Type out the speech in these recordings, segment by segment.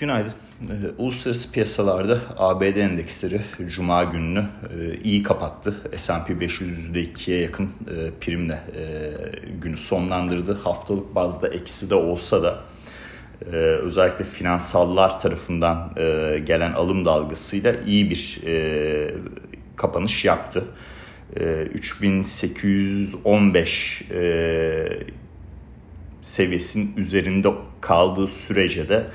Günaydın. Ee, uluslararası piyasalarda ABD endeksleri Cuma gününü e, iyi kapattı. S&P 500 %2'ye yakın e, primle e, günü sonlandırdı. Haftalık bazda eksi de olsa da özellikle finansallar tarafından gelen alım dalgasıyla iyi bir kapanış yaptı. E, 3815 e, seviyesinin üzerinde kaldığı sürece de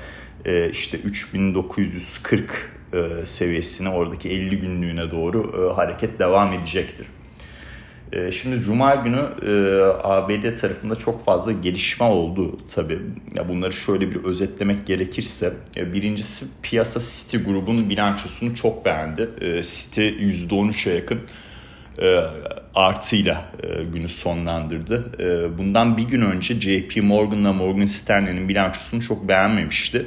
işte 3940 e, seviyesine oradaki 50 günlüğüne doğru e, hareket devam edecektir. Şimdi Cuma günü ABD tarafında çok fazla gelişme oldu tabii. Ya bunları şöyle bir özetlemek gerekirse. Birincisi piyasa City grubun bilançosunu çok beğendi. City %13'e yakın artıyla günü sonlandırdı. Bundan bir gün önce JP Morgan'la Morgan Stanley'nin bilançosunu çok beğenmemişti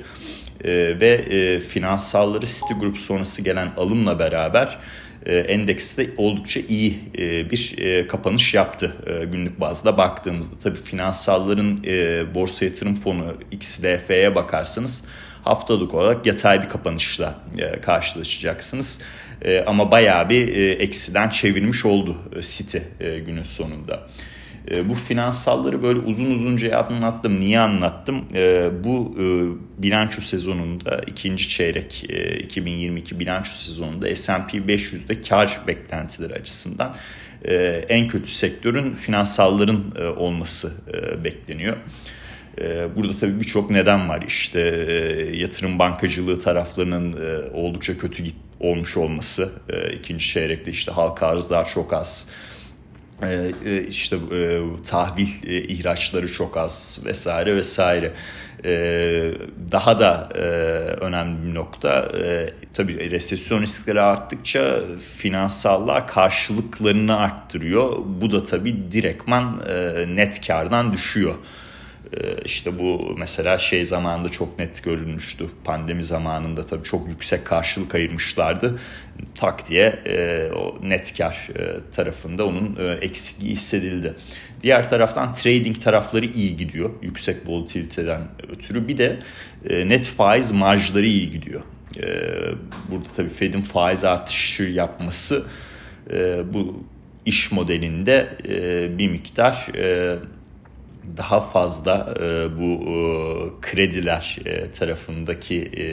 e, ve e, finansalları Citigroup sonrası gelen alımla beraber e, endekste oldukça iyi e, bir e, kapanış yaptı e, günlük bazda baktığımızda. Tabii finansalların borsa yatırım fonu XLF'ye bakarsanız haftalık olarak yatay bir kapanışla karşılaşacaksınız. Ama bayağı bir eksiden çevirmiş oldu e, günün sonunda. E, bu finansalları böyle uzun uzunca anlattım. Niye anlattım? E, bu e, bilanço sezonunda ikinci çeyrek 2022 bilanço sezonunda S&P 500'de kar beklentileri açısından en kötü sektörün finansalların olması bekleniyor. Burada tabii birçok neden var. İşte yatırım bankacılığı taraflarının oldukça kötü olmuş olması. ikinci çeyrekte işte halka arzlar çok az ee, e, işte e, tahvil e, ihraçları çok az vesaire vesaire. Ee, daha da önemli bir nokta tabii resesyon riskleri arttıkça finansallar karşılıklarını arttırıyor. Bu da tabii direktman net kardan düşüyor. Ee, işte bu mesela şey zamanında çok net görülmüştü. Pandemi zamanında tabii çok yüksek karşılık ayırmışlardı. Tak diye e, o net kar e, tarafında onun e, eksikliği hissedildi. Diğer taraftan trading tarafları iyi gidiyor. Yüksek volatiliteden ötürü. Bir de net faiz marjları iyi gidiyor. Burada tabii Fed'in faiz artışı yapması bu iş modelinde bir miktar... Daha fazla e, bu e, krediler e, tarafındaki e,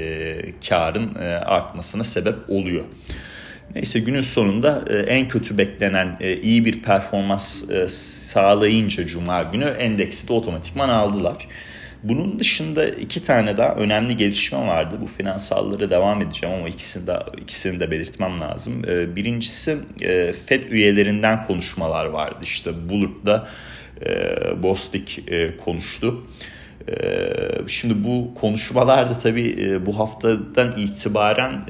karın e, artmasına sebep oluyor. Neyse günün sonunda e, en kötü beklenen e, iyi bir performans e, sağlayınca Cuma günü endeksi de otomatikman aldılar. Bunun dışında iki tane daha önemli gelişme vardı. Bu finansallara devam edeceğim ama ikisini de, ikisini de belirtmem lazım. Birincisi FED üyelerinden konuşmalar vardı. İşte e, Bostik e, konuştu. E, şimdi bu konuşmalarda tabii e, bu haftadan itibaren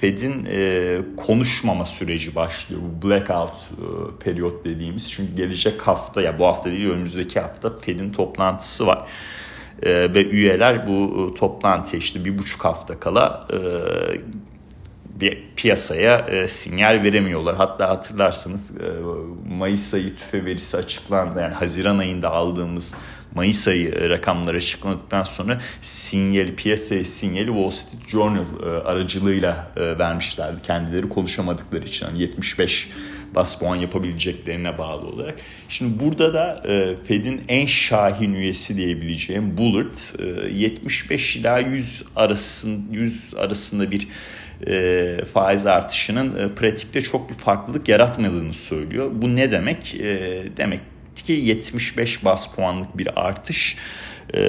Fed'in konuşmama süreci başlıyor. Bu blackout periyot dediğimiz. Çünkü gelecek hafta ya bu hafta değil önümüzdeki hafta Fed'in toplantısı var. Ve üyeler bu toplantıya işte bir buçuk hafta kala bir piyasaya e, sinyal veremiyorlar. Hatta hatırlarsınız e, Mayıs ayı tüfe verisi açıklandı. Yani Haziran ayında aldığımız Mayıs ayı e, rakamları açıkladıktan sonra sinyali piyasaya sinyali Wall Street Journal e, aracılığıyla e, vermişlerdi. Kendileri konuşamadıkları için yani 75 bas puan yapabileceklerine bağlı olarak. Şimdi burada da e, Fed'in en şahin üyesi diyebileceğim Bullard e, 75 ila 100 arasında 100 arasında bir e, faiz artışının e, pratikte çok bir farklılık yaratmadığını söylüyor. Bu ne demek? E, demek ki 75 bas puanlık bir artış e,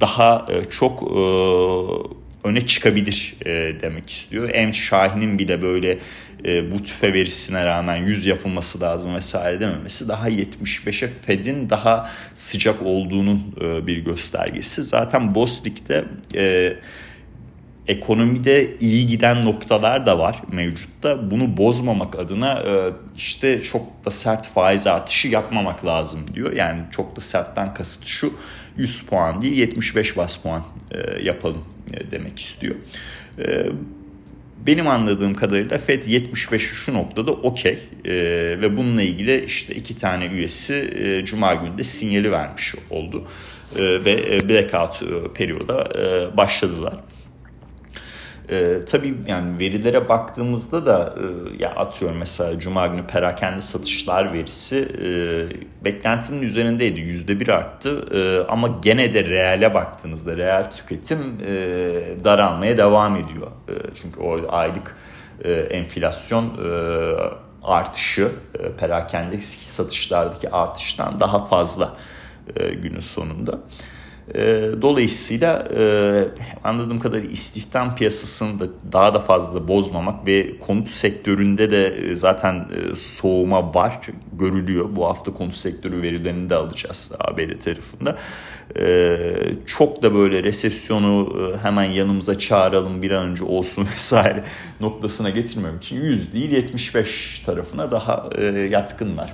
daha e, çok e, öne çıkabilir e, demek istiyor. En Şahin'in bile böyle e, bu tüfe verisine rağmen 100 yapılması lazım vesaire dememesi daha 75'e Fed'in daha sıcak olduğunun e, bir göstergesi. Zaten Bostik'te e, ekonomide iyi giden noktalar da var mevcutta. Bunu bozmamak adına e, işte çok da sert faiz artışı yapmamak lazım diyor. Yani çok da sertten kasıt şu 100 puan değil 75 bas puan e, yapalım e, demek istiyor. Benim anladığım kadarıyla FED 75 şu noktada okey ve bununla ilgili işte iki tane üyesi Cuma günü de sinyali vermiş oldu ve blackout periyoda başladılar. E, tabii yani verilere baktığımızda da e, ya atıyorum mesela Cuma günü perakende satışlar verisi e, beklentinin üzerindeydi. Yüzde bir arttı e, ama gene de reale baktığınızda reel tüketim e, daralmaya devam ediyor. E, çünkü o aylık e, enflasyon e, artışı e, perakende satışlardaki artıştan daha fazla e, günün sonunda. E, dolayısıyla e, anladığım kadarıyla istihdam piyasasını da daha da fazla bozmamak ve konut sektöründe de e, zaten e, soğuma var görülüyor. Bu hafta konut sektörü verilerini de alacağız ABD tarafında. E, çok da böyle resesyonu hemen yanımıza çağıralım bir an önce olsun vesaire noktasına getirmem için 100 değil 75 tarafına daha e, yatkınlar.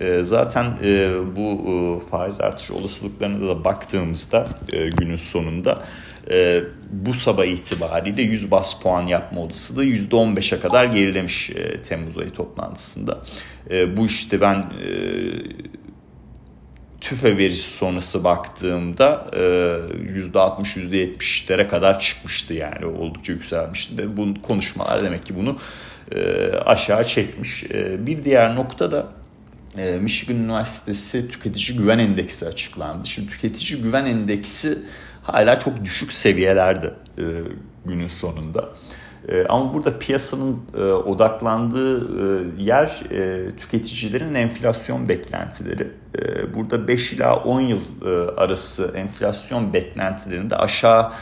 Ee, zaten e, bu e, faiz artış olasılıklarına da baktığımızda e, günün sonunda bu sabah itibariyle 100 bas puan yapma olasılığı %15'e kadar gerilemiş Temmuz ayı toplantısında. Bu işte ben tüfe verisi sonrası baktığımda %60-%70'lere kadar çıkmıştı yani oldukça yükselmişti. De bu konuşmalar demek ki bunu aşağı çekmiş. Bir diğer nokta da e, Michigan Üniversitesi Tüketici Güven Endeksi açıklandı. Şimdi tüketici güven endeksi hala çok düşük seviyelerde e, günün sonunda. E, ama burada piyasanın e, odaklandığı yer tüketicilerin enflasyon beklentileri. Burada 5 ila 10 yıl arası enflasyon beklentilerinde aşağı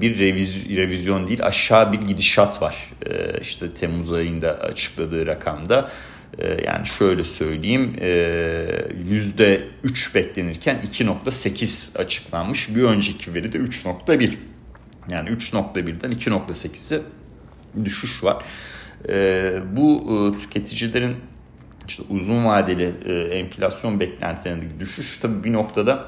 bir reviz, revizyon değil aşağı bir gidişat var. E, işte Temmuz ayında açıkladığı rakamda ee, yani şöyle söyleyeyim e, yüzde 3 beklenirken 2.8 açıklanmış. Bir önceki veri de 3.1. Yani 3.1'den 2.8'e düşüş var. Ee, bu e, tüketicilerin işte uzun vadeli e, enflasyon beklentilerindeki düşüş tabii bir noktada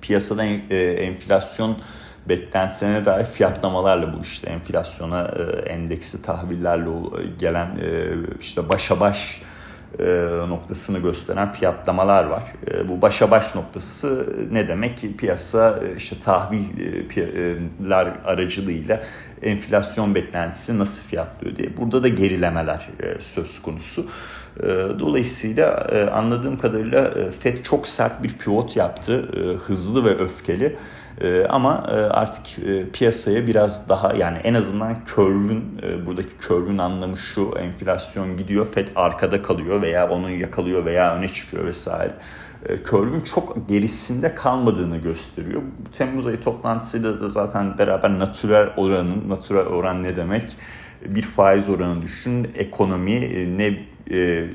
piyasada enflasyon beklentilerine dair fiyatlamalarla bu işte enflasyona e, endeksi tahvillerle gelen e, işte başa baş e, noktasını gösteren fiyatlamalar var. E, bu başa baş noktası ne demek? Piyasa e, işte tahviller aracılığıyla enflasyon beklentisi nasıl fiyatlıyor diye. Burada da gerilemeler e, söz konusu. E, dolayısıyla e, anladığım kadarıyla e, FED çok sert bir pivot yaptı. E, hızlı ve öfkeli. Ama artık piyasaya biraz daha yani en azından körvün buradaki körvün anlamı şu enflasyon gidiyor FED arkada kalıyor veya onu yakalıyor veya öne çıkıyor vesaire. Körvün çok gerisinde kalmadığını gösteriyor. Temmuz ayı toplantısıyla da zaten beraber natürel oranın, natürel oran ne demek? Bir faiz oranı düşün, ekonomi ne e,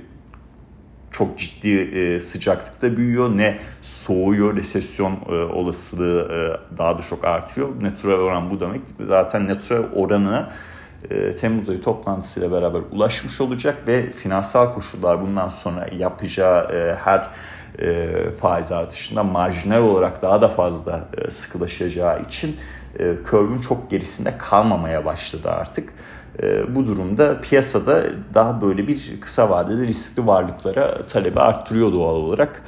çok ciddi e, sıcaklıkta büyüyor ne soğuyor resesyon e, olasılığı e, daha da çok artıyor. Natural oran bu demek. Zaten natural oranı e, Temmuz ayı toplantısıyla beraber ulaşmış olacak ve finansal koşullar bundan sonra yapacağı e, her e, faiz artışında marjinal olarak daha da fazla e, sıkılaşacağı için e, curve'ün çok gerisinde kalmamaya başladı artık. Ee, bu durumda piyasada daha böyle bir kısa vadeli riskli varlıklara talebi arttırıyor doğal olarak.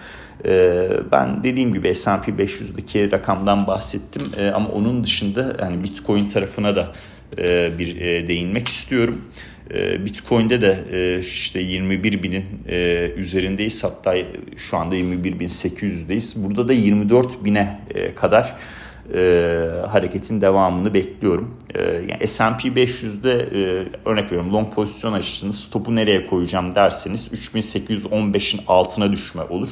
Ee, ben dediğim gibi S&P 500'deki rakamdan bahsettim ee, ama onun dışında yani Bitcoin tarafına da e, bir e, değinmek istiyorum. Bitcoin'de de e, işte 21 binin üzerindeyiz hatta şu anda 21 bin 800'deyiz. Burada da 24 bine kadar e, hareketin devamını bekliyorum. E, yani S&P 500'de e, örnek veriyorum long pozisyon açısınız stopu nereye koyacağım derseniz 3815'in altına düşme olur.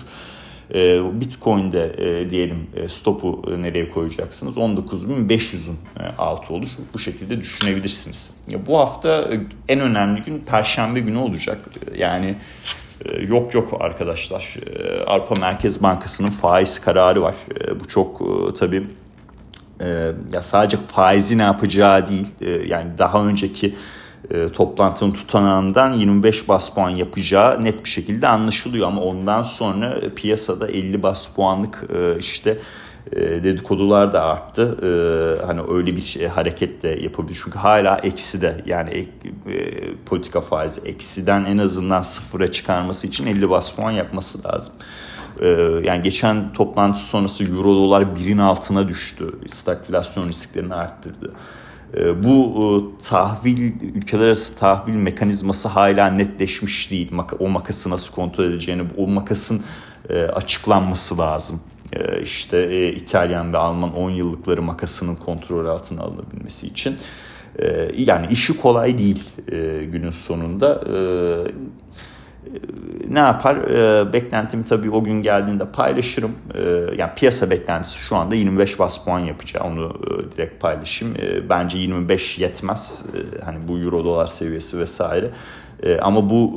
E, Bitcoin'de e, diyelim e, stopu nereye koyacaksınız? 19.500'ün e, altı olur. Bu şekilde düşünebilirsiniz. Bu hafta en önemli gün Perşembe günü olacak. Yani Yok yok arkadaşlar. Avrupa Merkez Bankası'nın faiz kararı var. Bu çok tabii e, ya sadece faizi ne yapacağı değil e, yani daha önceki e, toplantının tutanağından 25 bas puan yapacağı net bir şekilde anlaşılıyor ama ondan sonra piyasada 50 bas puanlık e, işte e, dedikodular da arttı. E, hani öyle bir şey, hareket de yapabilir. Çünkü hala eksi de yani e, politika faizi eksiden en azından sıfıra çıkarması için 50 bas puan yapması lazım. Ee, yani geçen toplantı sonrası euro dolar birin altına düştü. Stagflasyon risklerini arttırdı. e, bu tahvil ülkeler arası tahvil mekanizması hala netleşmiş değil. O makası nasıl kontrol edeceğini, o makasın açıklanması lazım. İşte İtalyan ve Alman 10 yıllıkları makasının kontrol altına alınabilmesi için. Yani işi kolay değil günün sonunda ne yapar? E, beklentimi tabii o gün geldiğinde paylaşırım. E, yani piyasa beklentisi şu anda 25 bas puan yapacağı. Onu e, direkt paylaşayım. E, bence 25 yetmez. Hani bu euro dolar seviyesi vesaire. Ama bu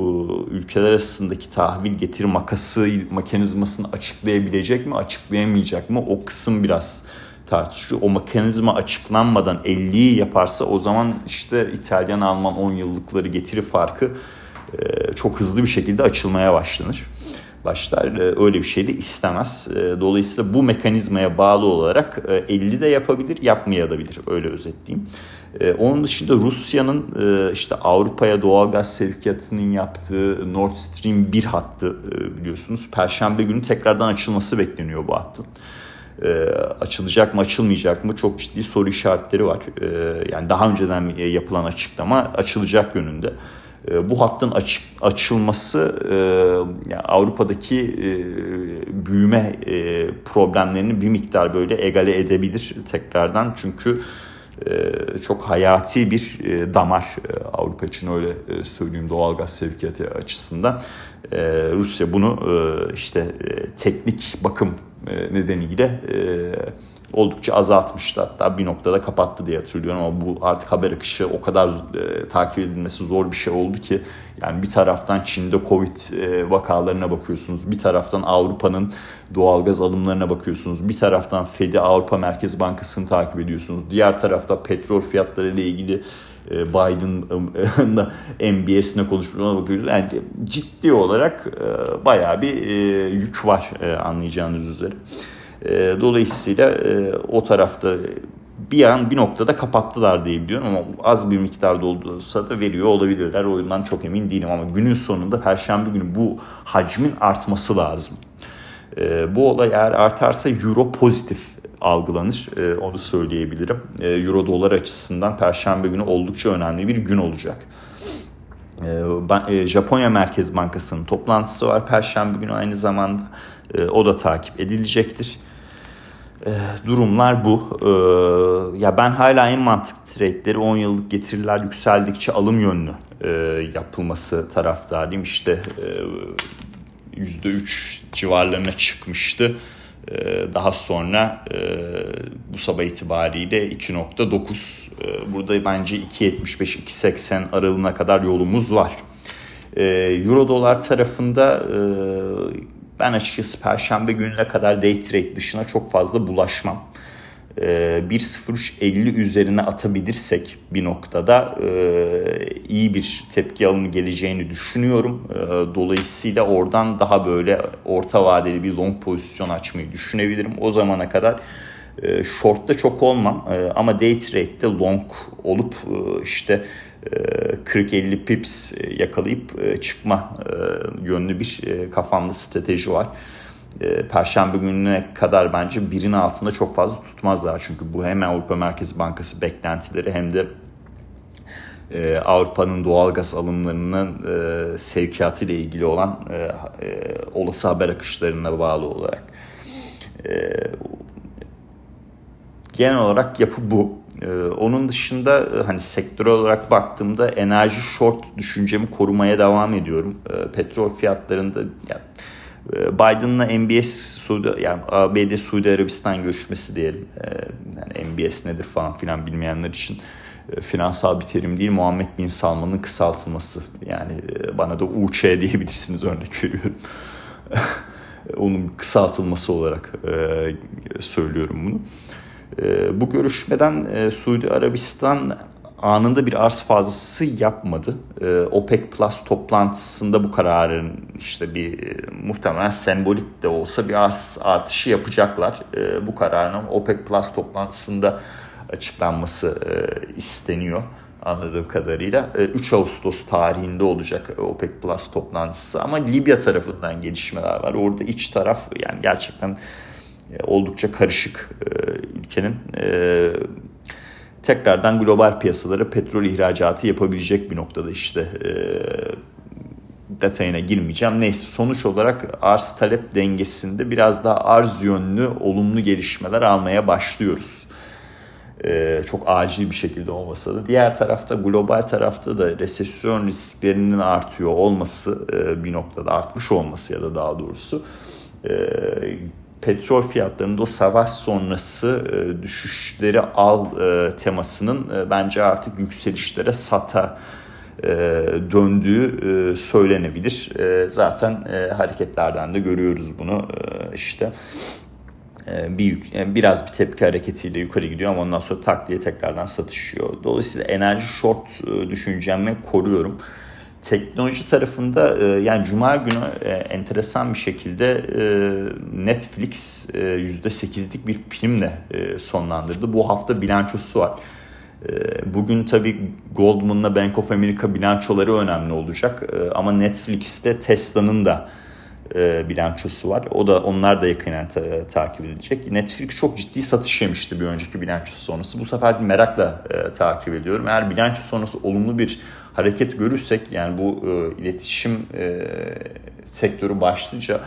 e, ülkeler arasındaki tahvil getir makası mekanizmasını açıklayabilecek mi, açıklayamayacak mı? O kısım biraz tartışıyor. O mekanizma açıklanmadan 50'yi yaparsa o zaman işte İtalyan, Alman 10 yıllıkları getiri farkı çok hızlı bir şekilde açılmaya başlanır. Başlar e, öyle bir şey de istemez. E, dolayısıyla bu mekanizmaya bağlı olarak 50 de yapabilir, yapmayabilir öyle özetleyeyim. Onun dışında Rusya'nın işte Avrupa'ya doğalgaz sevkiyatının yaptığı Nord Stream 1 hattı biliyorsunuz. Perşembe günü tekrardan açılması bekleniyor bu hattın. açılacak mı açılmayacak mı çok ciddi soru işaretleri var. yani daha önceden yapılan açıklama açılacak yönünde. Ee, bu hattın açık, açılması e, yani Avrupa'daki e, büyüme e, problemlerini bir miktar böyle egale edebilir tekrardan. Çünkü e, çok hayati bir e, damar e, Avrupa için öyle e, söyleyeyim doğalgaz sevkiyatı açısından. E, Rusya bunu e, işte e, teknik bakım e, nedeniyle e, oldukça azaltmıştı. Hatta bir noktada kapattı diye hatırlıyorum ama bu artık haber akışı o kadar e, takip edilmesi zor bir şey oldu ki yani bir taraftan Çin'de Covid e, vakalarına bakıyorsunuz. Bir taraftan Avrupa'nın doğalgaz alımlarına bakıyorsunuz. Bir taraftan Fed'i Avrupa Merkez Bankası'nı takip ediyorsunuz. Diğer tarafta petrol fiyatları ile ilgili e, Biden'ın MBS'ine konuşmalarına bakıyoruz. Yani ciddi olarak e, bayağı bir e, yük var anlayacağınız üzere. E, dolayısıyla e, o tarafta bir an bir noktada kapattılar diye biliyorum ama az bir miktarda olsa da veriyor olabilirler. O yüzden çok emin değilim ama günün sonunda perşembe günü bu hacmin artması lazım. E, bu olay eğer artarsa euro pozitif algılanır. E, onu söyleyebilirim. E, euro dolar açısından perşembe günü oldukça önemli bir gün olacak. E, Japonya Merkez Bankası'nın toplantısı var perşembe günü aynı zamanda. E, o da takip edilecektir. E, durumlar bu. E, ya ben hala en mantıklı trade'leri 10 yıllık getiriler yükseldikçe alım yönlü yapılması taraftarıyım. İşte %3 civarlarına çıkmıştı. Daha sonra bu sabah itibariyle 2.9 burada bence 2.75-2.80 aralığına kadar yolumuz var. Euro dolar tarafında ben açıkçası perşembe gününe kadar day trade dışına çok fazla bulaşmam. 1.03.50 ee, üzerine atabilirsek bir noktada e, iyi bir tepki alımı geleceğini düşünüyorum. Ee, dolayısıyla oradan daha böyle orta vadeli bir long pozisyon açmayı düşünebilirim. O zamana kadar e, short'ta çok olmam e, ama day trade'de long olup işte 40-50 pips e, yakalayıp e, çıkma e, yönlü bir kafamda strateji var. Perşembe gününe kadar bence birin altında çok fazla tutmazlar. Çünkü bu hem Avrupa Merkez Bankası beklentileri hem de Avrupa'nın doğal gaz alımlarının sevkiyatı ile ilgili olan olası haber akışlarına bağlı olarak. Genel olarak yapı bu. Ee, onun dışında e, hani sektör olarak baktığımda enerji short düşüncemi korumaya devam ediyorum. Ee, petrol fiyatlarında yani, e, Biden'la MBS Suudi yani ABD Suudi Arabistan görüşmesi diyelim. Ee, yani MBS nedir falan filan bilmeyenler için e, finansal bir terim değil. Muhammed Bin Salman'ın kısaltılması. Yani bana da UÇ diyebilirsiniz örnek veriyorum. Onun kısaltılması olarak söylüyorum bunu. Ee, bu görüşmeden e, Suudi Arabistan anında bir arz fazlası yapmadı. Ee, OPEC Plus toplantısında bu kararın işte bir e, muhtemelen sembolik de olsa bir arz artışı yapacaklar. Ee, bu kararın OPEC Plus toplantısında açıklanması e, isteniyor anladığım kadarıyla. 3 Ağustos tarihinde olacak OPEC Plus toplantısı ama Libya tarafından gelişmeler var. Orada iç taraf yani gerçekten oldukça karışık ülkenin. tekrardan global piyasalara petrol ihracatı yapabilecek bir noktada işte e, detayına girmeyeceğim. Neyse sonuç olarak arz talep dengesinde biraz daha arz yönlü olumlu gelişmeler almaya başlıyoruz. Ee, çok acil bir şekilde olmasa da. Diğer tarafta global tarafta da resesyon risklerinin artıyor olması e, bir noktada artmış olması ya da daha doğrusu e, petrol fiyatlarında o savaş sonrası e, düşüşleri al e, temasının e, bence artık yükselişlere sata e, döndüğü e, söylenebilir. E, zaten e, hareketlerden de görüyoruz bunu e, işte e, bir yani biraz bir tepki hareketiyle yukarı gidiyor ama ondan sonra tak diye tekrardan satışıyor. Dolayısıyla enerji short e, düşüncemi koruyorum. Teknoloji tarafında e, yani Cuma günü enteresan bir şekilde Netflix %8'lik bir primle sonlandırdı. Bu hafta bilançosu var. Bugün tabii Goldman'la Bank of America bilançoları önemli olacak. Ama Netflix'te Tesla'nın da e, bilançosu var. O da onlar da yakinen ta- takip edilecek. Netflix çok ciddi satış yemişti bir önceki bilançosu sonrası. Bu sefer merakla e, takip ediyorum. Eğer bilanço sonrası olumlu bir hareket görürsek yani bu e, iletişim e, sektörü başlıca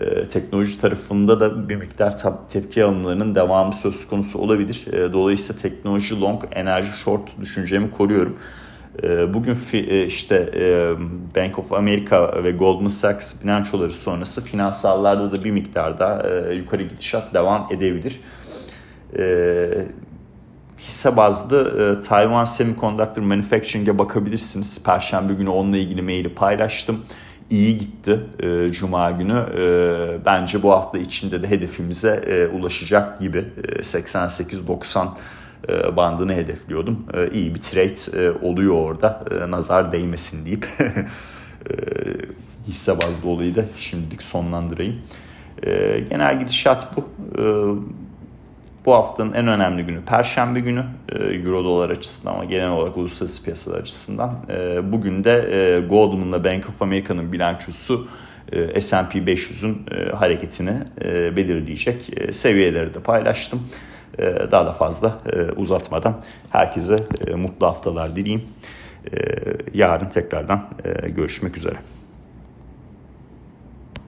e, teknoloji tarafında da bir miktar tepki alımlarının devamı söz konusu olabilir. E, dolayısıyla teknoloji long, enerji short düşüncemi koruyorum. Ee, bugün e, işte e, Bank of America ve Goldman Sachs bilançoları sonrası finansallarda da bir miktar daha e, yukarı gidişat devam edebilir. Hisse bazlı Taiwan Semiconductor Manufacturing'e bakabilirsiniz. Perşembe günü onunla ilgili maili paylaştım. İyi gitti Cuma günü. Bence bu hafta içinde de hedefimize ulaşacak gibi 88-90 e, bandını hedefliyordum. E, iyi bir trade e, oluyor orada. Nazar değmesin deyip hisse bazlı olayı da şimdilik sonlandırayım. Genel gidişat bu. Bu haftanın en önemli günü Perşembe günü Euro dolar açısından ama genel olarak uluslararası piyasalar açısından. Bugün de Goldman'la Bank of America'nın bilançosu S&P 500'ün hareketini belirleyecek seviyeleri de paylaştım. Ee, daha da fazla e, uzatmadan herkese e, mutlu haftalar dileyim. Ee, yarın tekrardan e, görüşmek üzere.